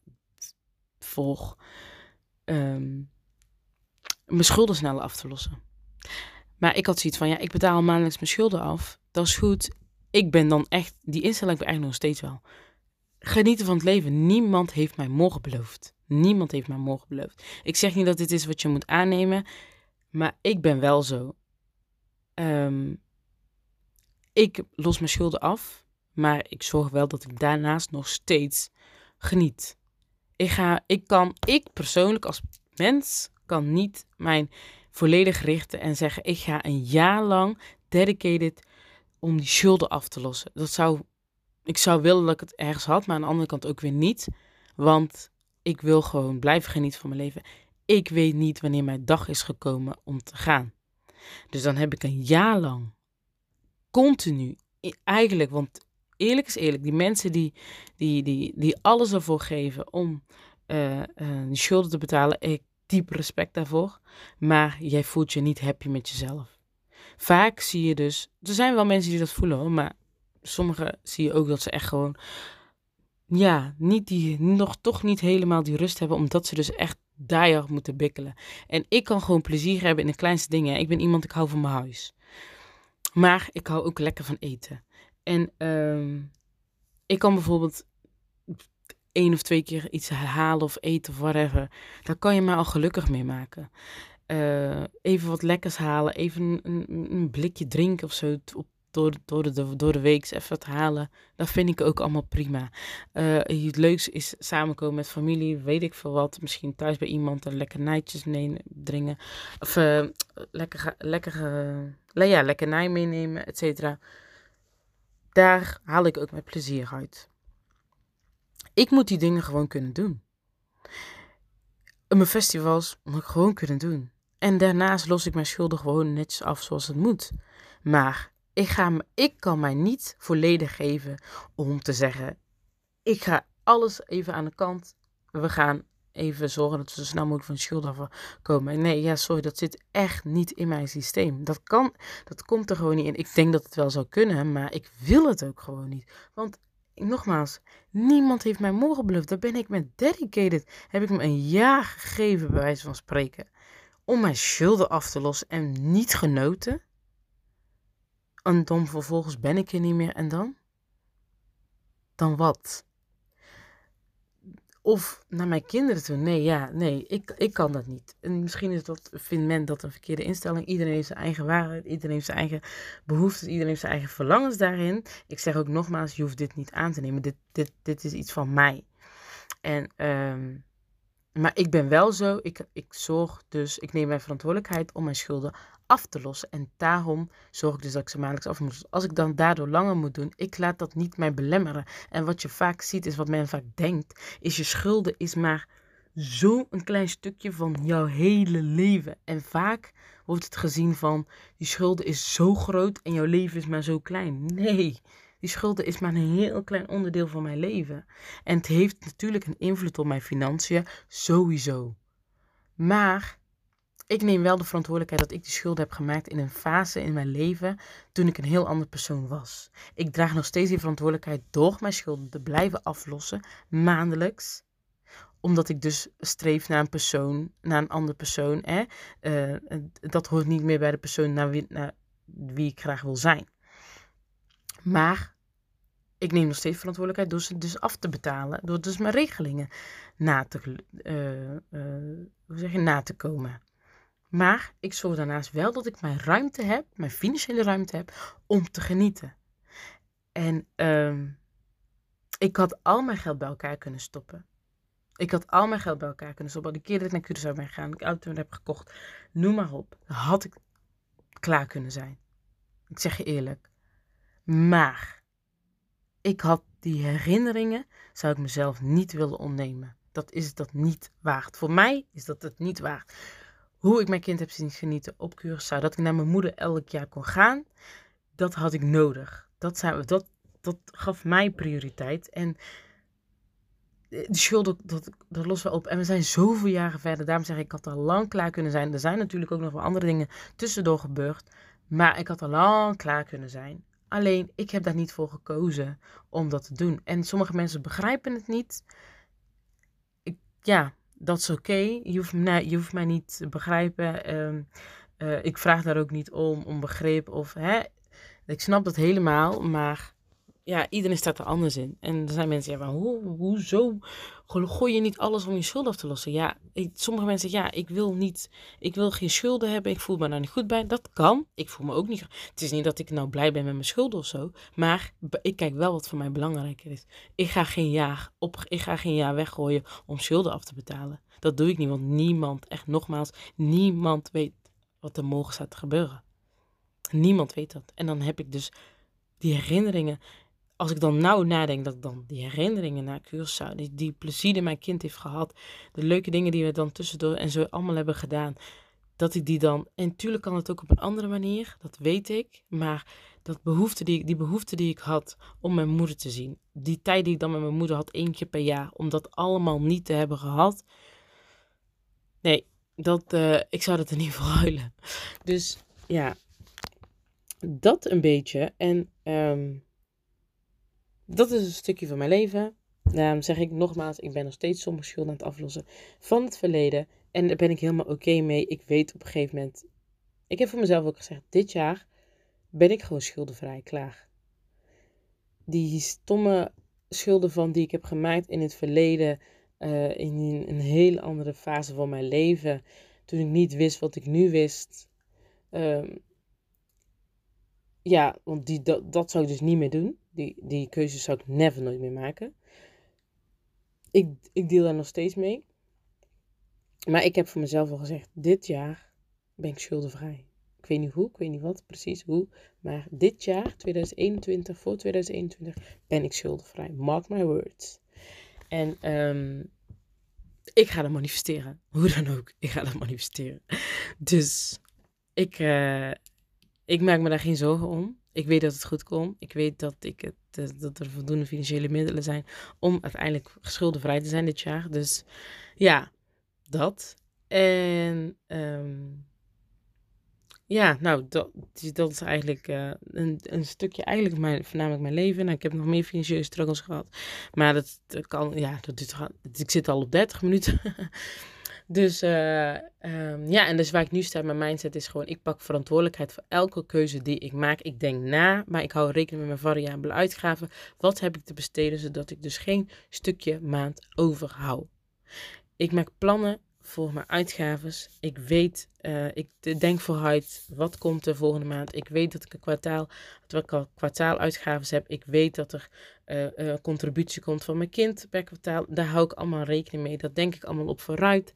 voor um, mijn schulden sneller af te lossen. Maar ik had zoiets van, ja, ik betaal maandelijks mijn schulden af. Dat is goed ik ben dan echt, die instelling ben ik eigenlijk nog steeds wel. Genieten van het leven. Niemand heeft mij morgen beloofd. Niemand heeft mij morgen beloofd. Ik zeg niet dat dit is wat je moet aannemen, maar ik ben wel zo. Um, ik los mijn schulden af, maar ik zorg wel dat ik daarnaast nog steeds geniet. Ik, ga, ik kan, ik persoonlijk als mens kan niet mijn volledig richten en zeggen: ik ga een jaar lang dedicated om die schulden af te lossen. Dat zou, ik zou willen dat ik het ergens had, maar aan de andere kant ook weer niet. Want ik wil gewoon blijven genieten van mijn leven. Ik weet niet wanneer mijn dag is gekomen om te gaan. Dus dan heb ik een jaar lang continu, eigenlijk, want eerlijk is eerlijk, die mensen die, die, die, die alles ervoor geven om uh, uh, schulden te betalen, ik diep respect daarvoor. Maar jij voelt je niet happy met jezelf vaak zie je dus, er zijn wel mensen die dat voelen maar sommigen zie je ook dat ze echt gewoon, ja, niet die, nog toch niet helemaal die rust hebben, omdat ze dus echt daar moeten bikkelen. En ik kan gewoon plezier hebben in de kleinste dingen. Ik ben iemand, ik hou van mijn huis. Maar ik hou ook lekker van eten. En um, ik kan bijvoorbeeld één of twee keer iets halen of eten of whatever. Daar kan je mij al gelukkig mee maken. Uh, even wat lekkers halen, even een, een, blikje drinken of zo op, door, door, de, door de week even wat halen. Dat vind ik ook allemaal prima. Uh, het leukste is samenkomen met familie, weet ik veel wat. Misschien thuis bij iemand een lekker nijtjes dringen. Of uh, lekker, lekker, uh, ja, lekkernij meenemen, et cetera. Daar haal ik ook met plezier uit. Ik moet die dingen gewoon kunnen doen. Mijn festivals moet ik gewoon kunnen doen. En daarnaast los ik mijn schulden gewoon netjes af zoals het moet. Maar ik, ga, ik kan mij niet volledig geven om te zeggen: ik ga alles even aan de kant. We gaan even zorgen dat we zo snel mogelijk van schulden afkomen. Nee, ja, sorry, dat zit echt niet in mijn systeem. Dat kan, dat komt er gewoon niet in. Ik denk dat het wel zou kunnen, maar ik wil het ook gewoon niet. Want nogmaals, niemand heeft mij morgen beloofd. Daar ben ik met dedicated. Heb ik me een jaar gegeven, bij wijze van spreken om mijn schulden af te lossen en niet genoten? En dan vervolgens ben ik er niet meer en dan? Dan wat? of naar mijn kinderen toe. Nee, ja, nee, ik, ik kan dat niet. En misschien is dat, vindt men dat een verkeerde instelling. Iedereen heeft zijn eigen waarheid, iedereen heeft zijn eigen behoeftes, iedereen heeft zijn eigen verlangens daarin. Ik zeg ook nogmaals, je hoeft dit niet aan te nemen. Dit, dit, dit is iets van mij. En, ehm, maar ik ben wel zo, ik, ik zorg dus, ik neem mijn verantwoordelijkheid om mijn schulden af te lossen. En daarom zorg ik dus dat ik ze maandelijks af moet Als ik dan daardoor langer moet doen, ik laat dat niet mij belemmeren. En wat je vaak ziet, is wat men vaak denkt, is je schulden is maar zo'n klein stukje van jouw hele leven. En vaak wordt het gezien van, die schulden is zo groot en jouw leven is maar zo klein. Nee, die schulden is maar een heel klein onderdeel van mijn leven. En het heeft natuurlijk een invloed op mijn financiën, sowieso. Maar ik neem wel de verantwoordelijkheid dat ik die schulden heb gemaakt in een fase in mijn leven toen ik een heel andere persoon was. Ik draag nog steeds die verantwoordelijkheid door mijn schulden te blijven aflossen, maandelijks omdat ik dus streef naar een persoon, naar een andere persoon. Hè? Uh, dat hoort niet meer bij de persoon naar wie, ik graag wil zijn. Maar ik neem nog steeds verantwoordelijkheid door ze dus af te betalen. Door dus mijn regelingen na te, zeg je, na te komen. Maar ik zorg daarnaast wel dat ik mijn ruimte heb, mijn financiële ruimte heb, om te genieten. En uh, ik had al mijn geld bij elkaar kunnen stoppen. Ik had al mijn geld bij elkaar kunnen stoppen. Die keer dat ik naar Curaçao ben gegaan, ik auto heb gekocht, noem maar op. had ik klaar kunnen zijn. Ik zeg je eerlijk. Maar ik had die herinneringen, zou ik mezelf niet willen ontnemen. Dat is dat niet waard. Voor mij is dat het niet waard hoe ik mijn kind heb zien genieten op Curaçao. Dat ik naar mijn moeder elk jaar kon gaan. Dat had ik nodig. Dat, zijn, dat, dat gaf mij prioriteit. En de schuld, dat, dat lossen we op. En we zijn zoveel jaren verder. Daarom zeg ik, ik had al lang klaar kunnen zijn. Er zijn natuurlijk ook nog wel andere dingen tussendoor gebeurd. Maar ik had al lang klaar kunnen zijn. Alleen, ik heb daar niet voor gekozen om dat te doen. En sommige mensen begrijpen het niet. Ik, ja, dat is oké. Je, hoeft mij, je hoeft niet te begrijpen. Ehm, eh, ik vraag daar ook niet om, om begrip of hè. Ik snap dat helemaal, maar ja, iedereen staat er anders in. En er zijn mensen, ja, maar hoe, hoezo gooi je niet alles om je schuld af te lossen? Ja, sommige mensen ja, ik wil niet, ik wil geen schulden hebben, ik voel me daar niet goed bij. Dat kan, ik voel me ook niet Het is niet dat ik nou blij ben met mijn schulden of zo, maar ik kijk wel wat voor mij belangrijker is. Ik ga geen jaar, op, ik ga geen jaar weggooien om schulden af te betalen. Dat doe ik niet, want niemand, echt nogmaals, niemand weet wat er morgen staat te gebeuren. Niemand weet dat. En dan heb ik dus die herinneringen als ik dan nou nadenk, dat dan die herinneringen naar Curaçao, die, die plezier die mijn kind heeft gehad, de leuke dingen die we dan tussendoor en zo allemaal hebben gedaan, dat ik die dan, en natuurlijk kan het ook op een andere manier, dat weet ik, maar dat behoefte die, die behoefte die ik had om mijn moeder te zien, die tijd die ik dan met mijn moeder had, één keer per jaar, om dat allemaal niet te hebben gehad, nee, dat, uh, ik zou dat er niet voor huilen. Dus ja, dat een beetje. En um, dat is een stukje van mijn leven. Daarom zeg ik nogmaals, ik ben nog steeds sommige schulden aan het aflossen van het verleden. En daar ben ik helemaal oké mee. Ik weet op een gegeven moment. Ik heb voor mezelf ook gezegd: dit jaar ben ik gewoon schuldenvrij, klaar. Die stomme schulden van die ik heb gemaakt in het verleden, uh, in een hele andere fase van mijn leven, toen ik niet wist wat ik nu wist. Um, ja, want die, dat, dat zou ik dus niet meer doen. Die, die keuzes zou ik never nooit meer maken. Ik, ik deel daar nog steeds mee. Maar ik heb voor mezelf al gezegd, dit jaar ben ik schuldenvrij. Ik weet niet hoe, ik weet niet wat, precies hoe. Maar dit jaar, 2021, voor 2021, ben ik schuldenvrij. Mark my words. En um, ik ga dat manifesteren. Hoe dan ook, ik ga dat manifesteren. Dus ik, uh, ik maak me daar geen zorgen om. Ik weet dat het goed komt. Ik weet dat, ik het, eh, dat er voldoende financiële middelen zijn om uiteindelijk schuldenvrij te zijn dit jaar. Dus ja, dat. En um, ja, nou, dat, is eigenlijk uh, een, een stukje, eigenlijk mijn, voornamelijk mijn leven. Nou, ik heb nog meer financiële struggles gehad. Maar dat, kan, ja, dat, ik zit al op 30 minuten. Dus uh, um, ja, en dus waar ik nu sta, mijn mindset is gewoon, ik pak verantwoordelijkheid voor elke keuze die ik maak. Ik denk na, maar ik hou rekening met mijn variabele uitgaven. Wat heb ik te besteden, zodat ik dus geen stukje maand overhoud. Ik maak plannen voor mijn uitgaves. Ik weet, uh, ik denk vooruit, wat komt de volgende maand. Ik weet dat ik een kwartaal, dat ik al kwartaaluitgaves heb. Ik weet dat er uh, contributie komt van mijn kind per kwartaal. Daar hou ik allemaal rekening mee. Dat denk ik allemaal op vooruit.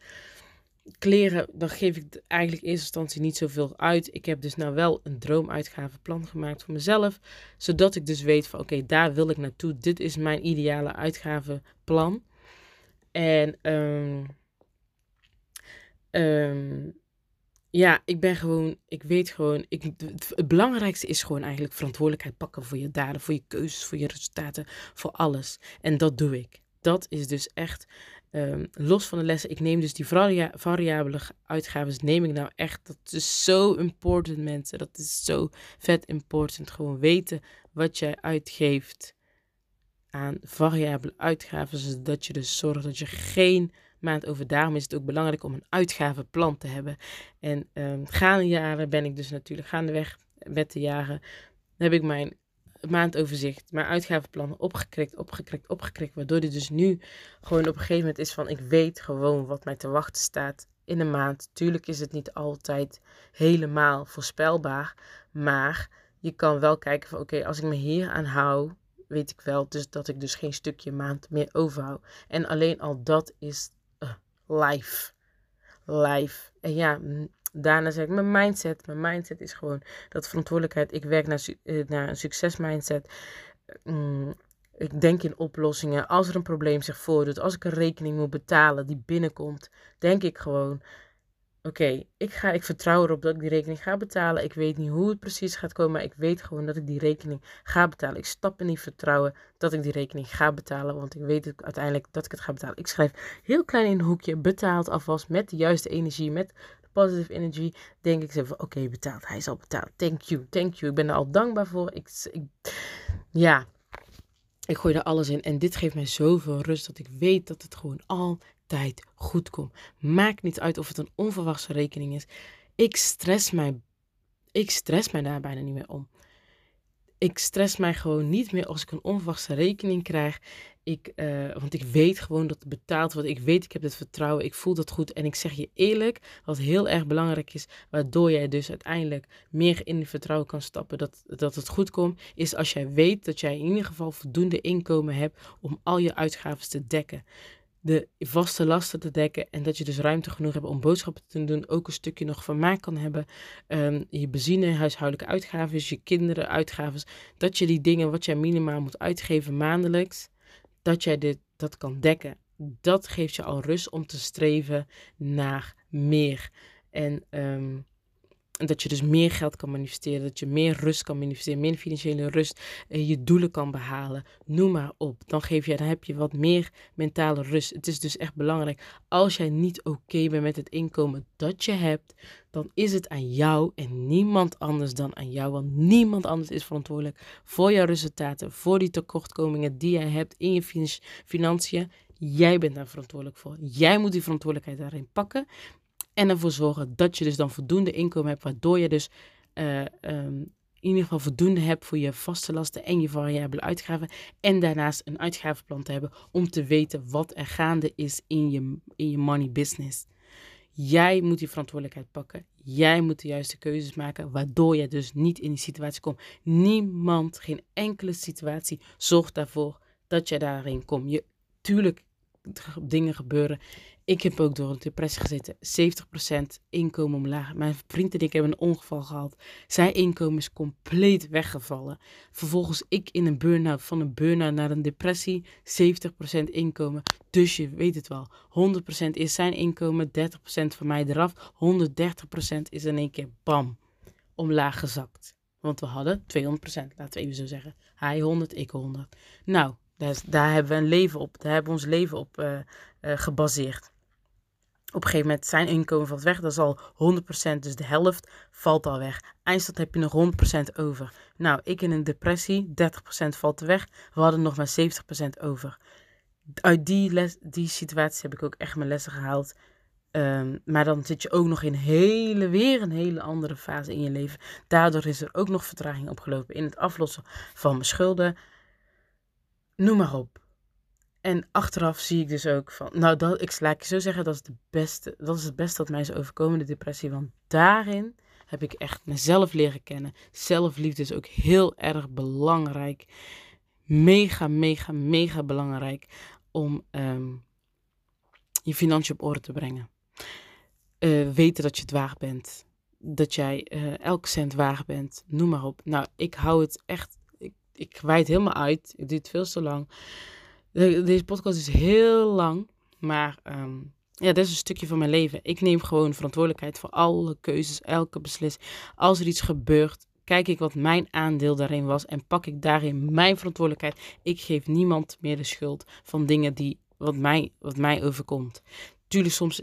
Kleren, dan geef ik eigenlijk in eerste instantie niet zoveel uit. Ik heb dus nou wel een droomuitgavenplan gemaakt voor mezelf. Zodat ik dus weet van oké, daar wil ik naartoe. Dit is mijn ideale uitgavenplan. En um, Um, ja, ik ben gewoon, ik weet gewoon, ik, het, belangrijkste is gewoon eigenlijk verantwoordelijkheid pakken voor je daden, voor je keuzes, voor je resultaten, voor alles. En dat doe ik. Dat is dus echt, um, los van de lessen, ik neem dus die varia variabele uitgaves, neem ik nou echt, dat is zo important mensen, dat is zo vet important. Gewoon weten wat jij uitgeeft aan variabele uitgaven, zodat je dus zorgt dat je geen maand over. Daarom is het ook belangrijk om een uitgavenplan te hebben. En um, gaande jaren ben ik dus natuurlijk gaandeweg met de jaren heb ik mijn maandoverzicht, mijn uitgavenplannen opgekrikt, opgekrikt, opgekrikt. Waardoor dit dus nu gewoon op een gegeven moment is van ik weet gewoon wat mij te wachten staat in een maand. Tuurlijk is het niet altijd helemaal voorspelbaar, maar je kan wel kijken van oké, als ik me hier aan hou, weet ik wel dus dat ik dus geen stukje maand meer overhoud. En alleen al dat is life. Life. En ja, daarna zeg ik mijn mindset. Mijn mindset is gewoon dat verantwoordelijkheid. Ik werk naar, eh, naar een succesmindset. Mm, ik denk in oplossingen. Als er een probleem zich voordoet, als ik een rekening moet betalen die binnenkomt, denk ik gewoon: Oké, ik ik, ik vertrouw erop dat ik die rekening ga betalen. Ik weet niet hoe het precies gaat komen, maar ik weet gewoon dat ik die rekening ga betalen. Ik stap in die vertrouwen dat ik die rekening ga betalen, want ik weet uiteindelijk dat ik het ga betalen. Ik schrijf heel klein in een hoekje, betaald alvast met de juiste energie, met de positive energy. Denk ik van, oké, betaald, hij is al betaald. Thank you, thank you. Ik ben er al dankbaar voor. Ik, ik, ja, ik gooi er alles in en dit geeft mij zoveel rust dat ik weet dat het gewoon al tijd goed komt. Maakt niet uit of het een onverwachte rekening is. Ik stress mij, ik stress mij daar bijna niet meer om. Ik stress mij gewoon niet meer als ik een onverwachte rekening krijg. Ik, uh, want ik weet gewoon dat het betaald wordt. Ik weet, ik heb het vertrouwen. Ik voel dat goed. En ik zeg je eerlijk, wat heel erg belangrijk is, waardoor jij dus uiteindelijk meer in het vertrouwen kan stappen dat, dat het goed komt, is als jij weet dat jij in ieder geval voldoende inkomen hebt om al je uitgaven te dekken de vaste lasten te dekken. En dat je dus ruimte genoeg hebt om boodschappen te doen. Ook een stukje nog vermaak kan hebben. Um, je benzine, huishoudelijke uitgaven, je kinderen, uitgaven. Dat je die dingen wat jij minimaal moet uitgeven maandelijks. Dat jij dit, dat kan dekken. Dat geeft je al rust om te streven naar meer. En um, en dat je dus meer geld kan manifesteren, dat je meer rust kan manifesteren, meer financiële rust, en je doelen kan behalen. Noem maar op. Dan, geef je, dan heb je wat meer mentale rust. Het is dus echt belangrijk. Als jij niet oké bent met het inkomen dat je hebt, dan is het aan jou en niemand anders dan aan jou. Want niemand anders is verantwoordelijk voor jouw resultaten, voor die tekortkomingen die jij hebt in je financiën. Jij bent daar verantwoordelijk voor. Jij moet die verantwoordelijkheid daarin pakken. En ervoor zorgen dat je dus dan voldoende inkomen hebt, waardoor je dus uh, um, in ieder geval voldoende hebt voor je vaste lasten en je variabele uitgaven. En daarnaast een uitgavenplan te hebben om te weten wat er gaande is in je, in je money business. Jij moet die verantwoordelijkheid pakken. Jij moet de juiste keuzes maken, waardoor je dus niet in die situatie komt. Niemand, geen enkele situatie zorgt daarvoor dat je daarin komt. Je, tuurlijk, dingen gebeuren ik heb ook door een depressie gezeten. 70% inkomen omlaag. Mijn vriend en ik hebben een ongeval gehad. Zijn inkomen is compleet weggevallen. Vervolgens ik in een burn-out. Van een burn-out naar een depressie. 70% inkomen. Dus je weet het wel. 100% is zijn inkomen. 30% van mij eraf. 130% is in één keer bam. Omlaag gezakt. Want we hadden 200%. Laten we even zo zeggen. Hij 100, ik 100. Nou, daar, hebben we een leven op. Daar hebben we ons leven op uh, uh, gebaseerd op een gegeven moment zijn inkomen valt weg. Dat is al 100%, dus de helft valt al weg. Eindstand heb je nog 100% over. Nou, ik in een depressie, 30% valt weg. We hadden nog maar 70% over. Uit die, les, die situatie heb ik ook echt mijn lessen gehaald. Ehm, maar dan zit je ook nog in hele, weer een hele andere fase in je leven. Daardoor is er ook nog vertraging opgelopen in het aflossen van mijn schulden. Noem maar op. En achteraf zie ik dus ook van, nou, dat, ik laat je zo zeggen, dat is, de beste, dat is het beste wat mij is overkomen, de depressie. Want daarin heb ik echt mezelf leren kennen. Zelfliefde is ook heel erg belangrijk. Mega, mega, mega belangrijk om ehm, je financiën op orde te brengen. Uh, weten dat je het waard bent. Dat jij uh, elk cent waard bent. Noem maar op. Nou, ik hou het echt. Ik, ik wijd helemaal uit. Het duurt veel te lang. Deze podcast is heel lang. Maar um, ja, dat is een stukje van mijn leven. Ik neem gewoon verantwoordelijkheid voor alle keuzes, elke beslissing. Als er iets gebeurt, kijk ik wat mijn aandeel daarin was en pak ik daarin mijn verantwoordelijkheid. Ik geef niemand meer de schuld van dingen die wat mij, wat mij overkomt. Tuurlijk, soms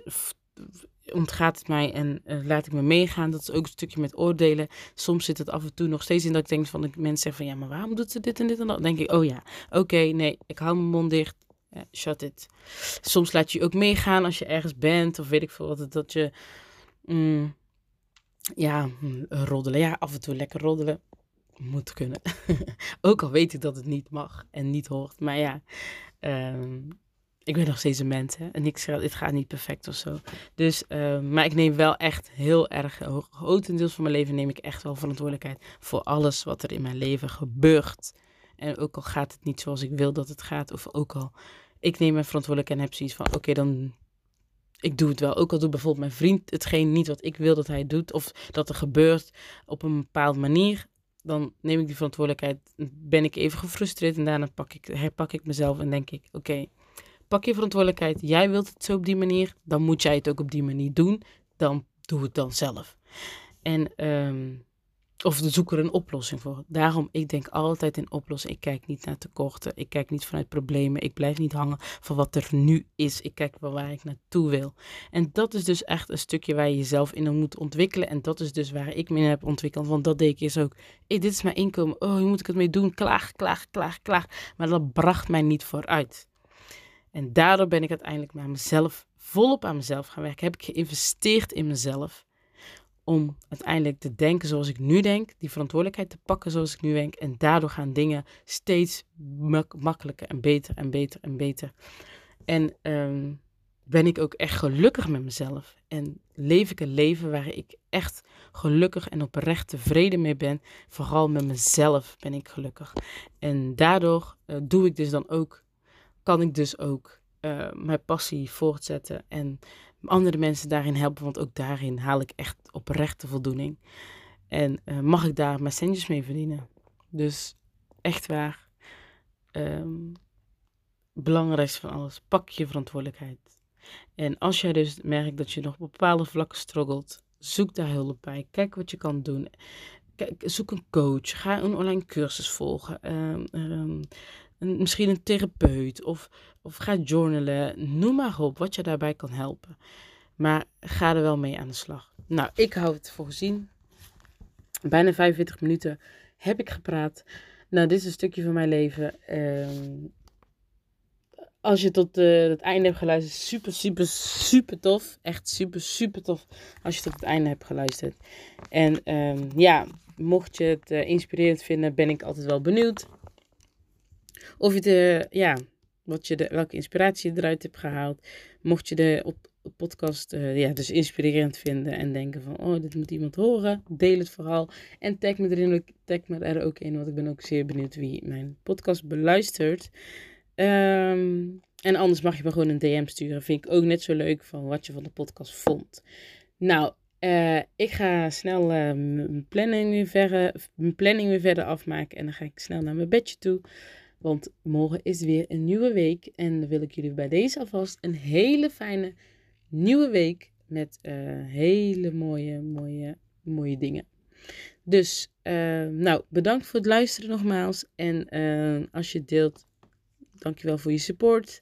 ontgaat het mij en uh, laat ik me meegaan. Dat is ook een stukje met oordelen. Soms zit het af en toe nog steeds in dat ik denk van de mensen zeggen van ja, maar waarom doet ze dit en dit en dat? Dan denk ik, oh ja, oké, nee, ik hou mijn mond dicht. shut it. Soms laat je ook meegaan als je ergens bent of weet ik veel wat. Dat je, mm, ja, mm, roddelen. Ja, af en toe lekker roddelen. Moet kunnen. ook al weet ik dat het niet mag en niet hoort. Maar ja, um, ik ben nog steeds een mens. Hè? En ik zeg, het gaat niet perfect of zo. Dus, uh, maar ik neem wel echt heel erg, grotendeels van mijn leven neem ik echt wel verantwoordelijkheid voor alles wat er in mijn leven gebeurt. En ook al gaat het niet zoals ik wil dat het gaat, of ook al ik neem mijn verantwoordelijkheid en heb zoiets van, oké, dan ik doe het wel. Ook al doet bijvoorbeeld mijn vriend hetgeen niet wat ik wil dat hij doet, of dat er gebeurt op een bepaalde manier, dan neem ik die verantwoordelijkheid, ben ik even gefrustreerd en daarna pak ik, herpak ik mezelf en denk ik, oké, pak je verantwoordelijkheid. Jij wilt het zo op die manier, dan moet jij het ook op die manier doen. Dan doe het dan zelf. En, um, of zoek er een oplossing voor. Daarom, ik denk altijd in oplossing. Ik kijk niet naar tekorten. Ik kijk niet vanuit problemen. Ik blijf niet hangen van wat er nu is. Ik kijk wel waar ik naartoe wil. En dat is dus echt een stukje waar je jezelf in moet ontwikkelen. En dat is dus waar ik me in heb ontwikkeld. Want dat deed ik eerst ook. Dit is mijn inkomen. Oh, hoe moet ik het mee doen? Klaag, klaag, klaag, klaag. Maar dat bracht mij niet vooruit. En daardoor ben ik uiteindelijk met mezelf, volop aan mezelf gaan werken. Heb ik geïnvesteerd in mezelf. Om uiteindelijk te denken zoals ik nu denk. Die verantwoordelijkheid te pakken zoals ik nu denk. En daardoor gaan dingen steeds makkelijker en beter en beter en beter. En um, ben ik ook echt gelukkig met mezelf. En leef ik een leven waar ik echt gelukkig en oprecht tevreden mee ben. Vooral met mezelf ben ik gelukkig. En daardoor uh, doe ik dus dan ook kan ik dus ook uh, mijn passie voortzetten en andere mensen daarin helpen, want ook daarin haal ik echt oprechte voldoening. En uh, mag ik daar mijn centjes mee verdienen. Dus echt waar. Um, belangrijkste van alles, pak je verantwoordelijkheid. En als jij dus merkt dat je nog op bepaalde vlakken struggelt, zoek daar hulp bij. Kijk wat je kan doen. Kijk, zoek een coach. Ga een online cursus volgen. Um, um, misschien een therapeut of, of ga journalen. Noem maar op wat je daarbij kan helpen. Maar ga er wel mee aan de slag. Nou, ik hou het voor gezien. Bijna 45 minuten heb ik gepraat. Nou, dit is een stukje van mijn leven. Ehm, als je tot uh, het einde hebt geluisterd, super, super, super tof. Echt super, super tof als je tot het einde hebt geluisterd. En um, ja, mocht je het uh, inspirerend vinden, ben ik altijd wel benieuwd. Of je de, ja, wat je de, welke inspiratie je eruit hebt gehaald. Mocht je de op, podcast uh, ja, dus inspirerend vinden en denken van, oh, dit moet iemand horen, deel het vooral. En tag me, erin, tag me er ook in, want ik ben ook zeer benieuwd wie mijn podcast beluistert. Um, en anders mag je me gewoon een DM sturen. Vind ik ook net zo leuk van wat je van de podcast vond. Nou, uh, ik ga snel uh, mijn, planning weer verder, mijn planning weer verder afmaken. En dan ga ik snel naar mijn bedje toe. Want morgen is weer een nieuwe week. En dan wil ik jullie bij deze alvast een hele fijne nieuwe week. Met uh, hele mooie, mooie, mooie dingen. Dus, uh, nou, bedankt voor het luisteren nogmaals. En uh, als je deelt, dankjewel voor je support.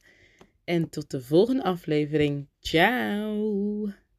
En tot de volgende aflevering. Ciao!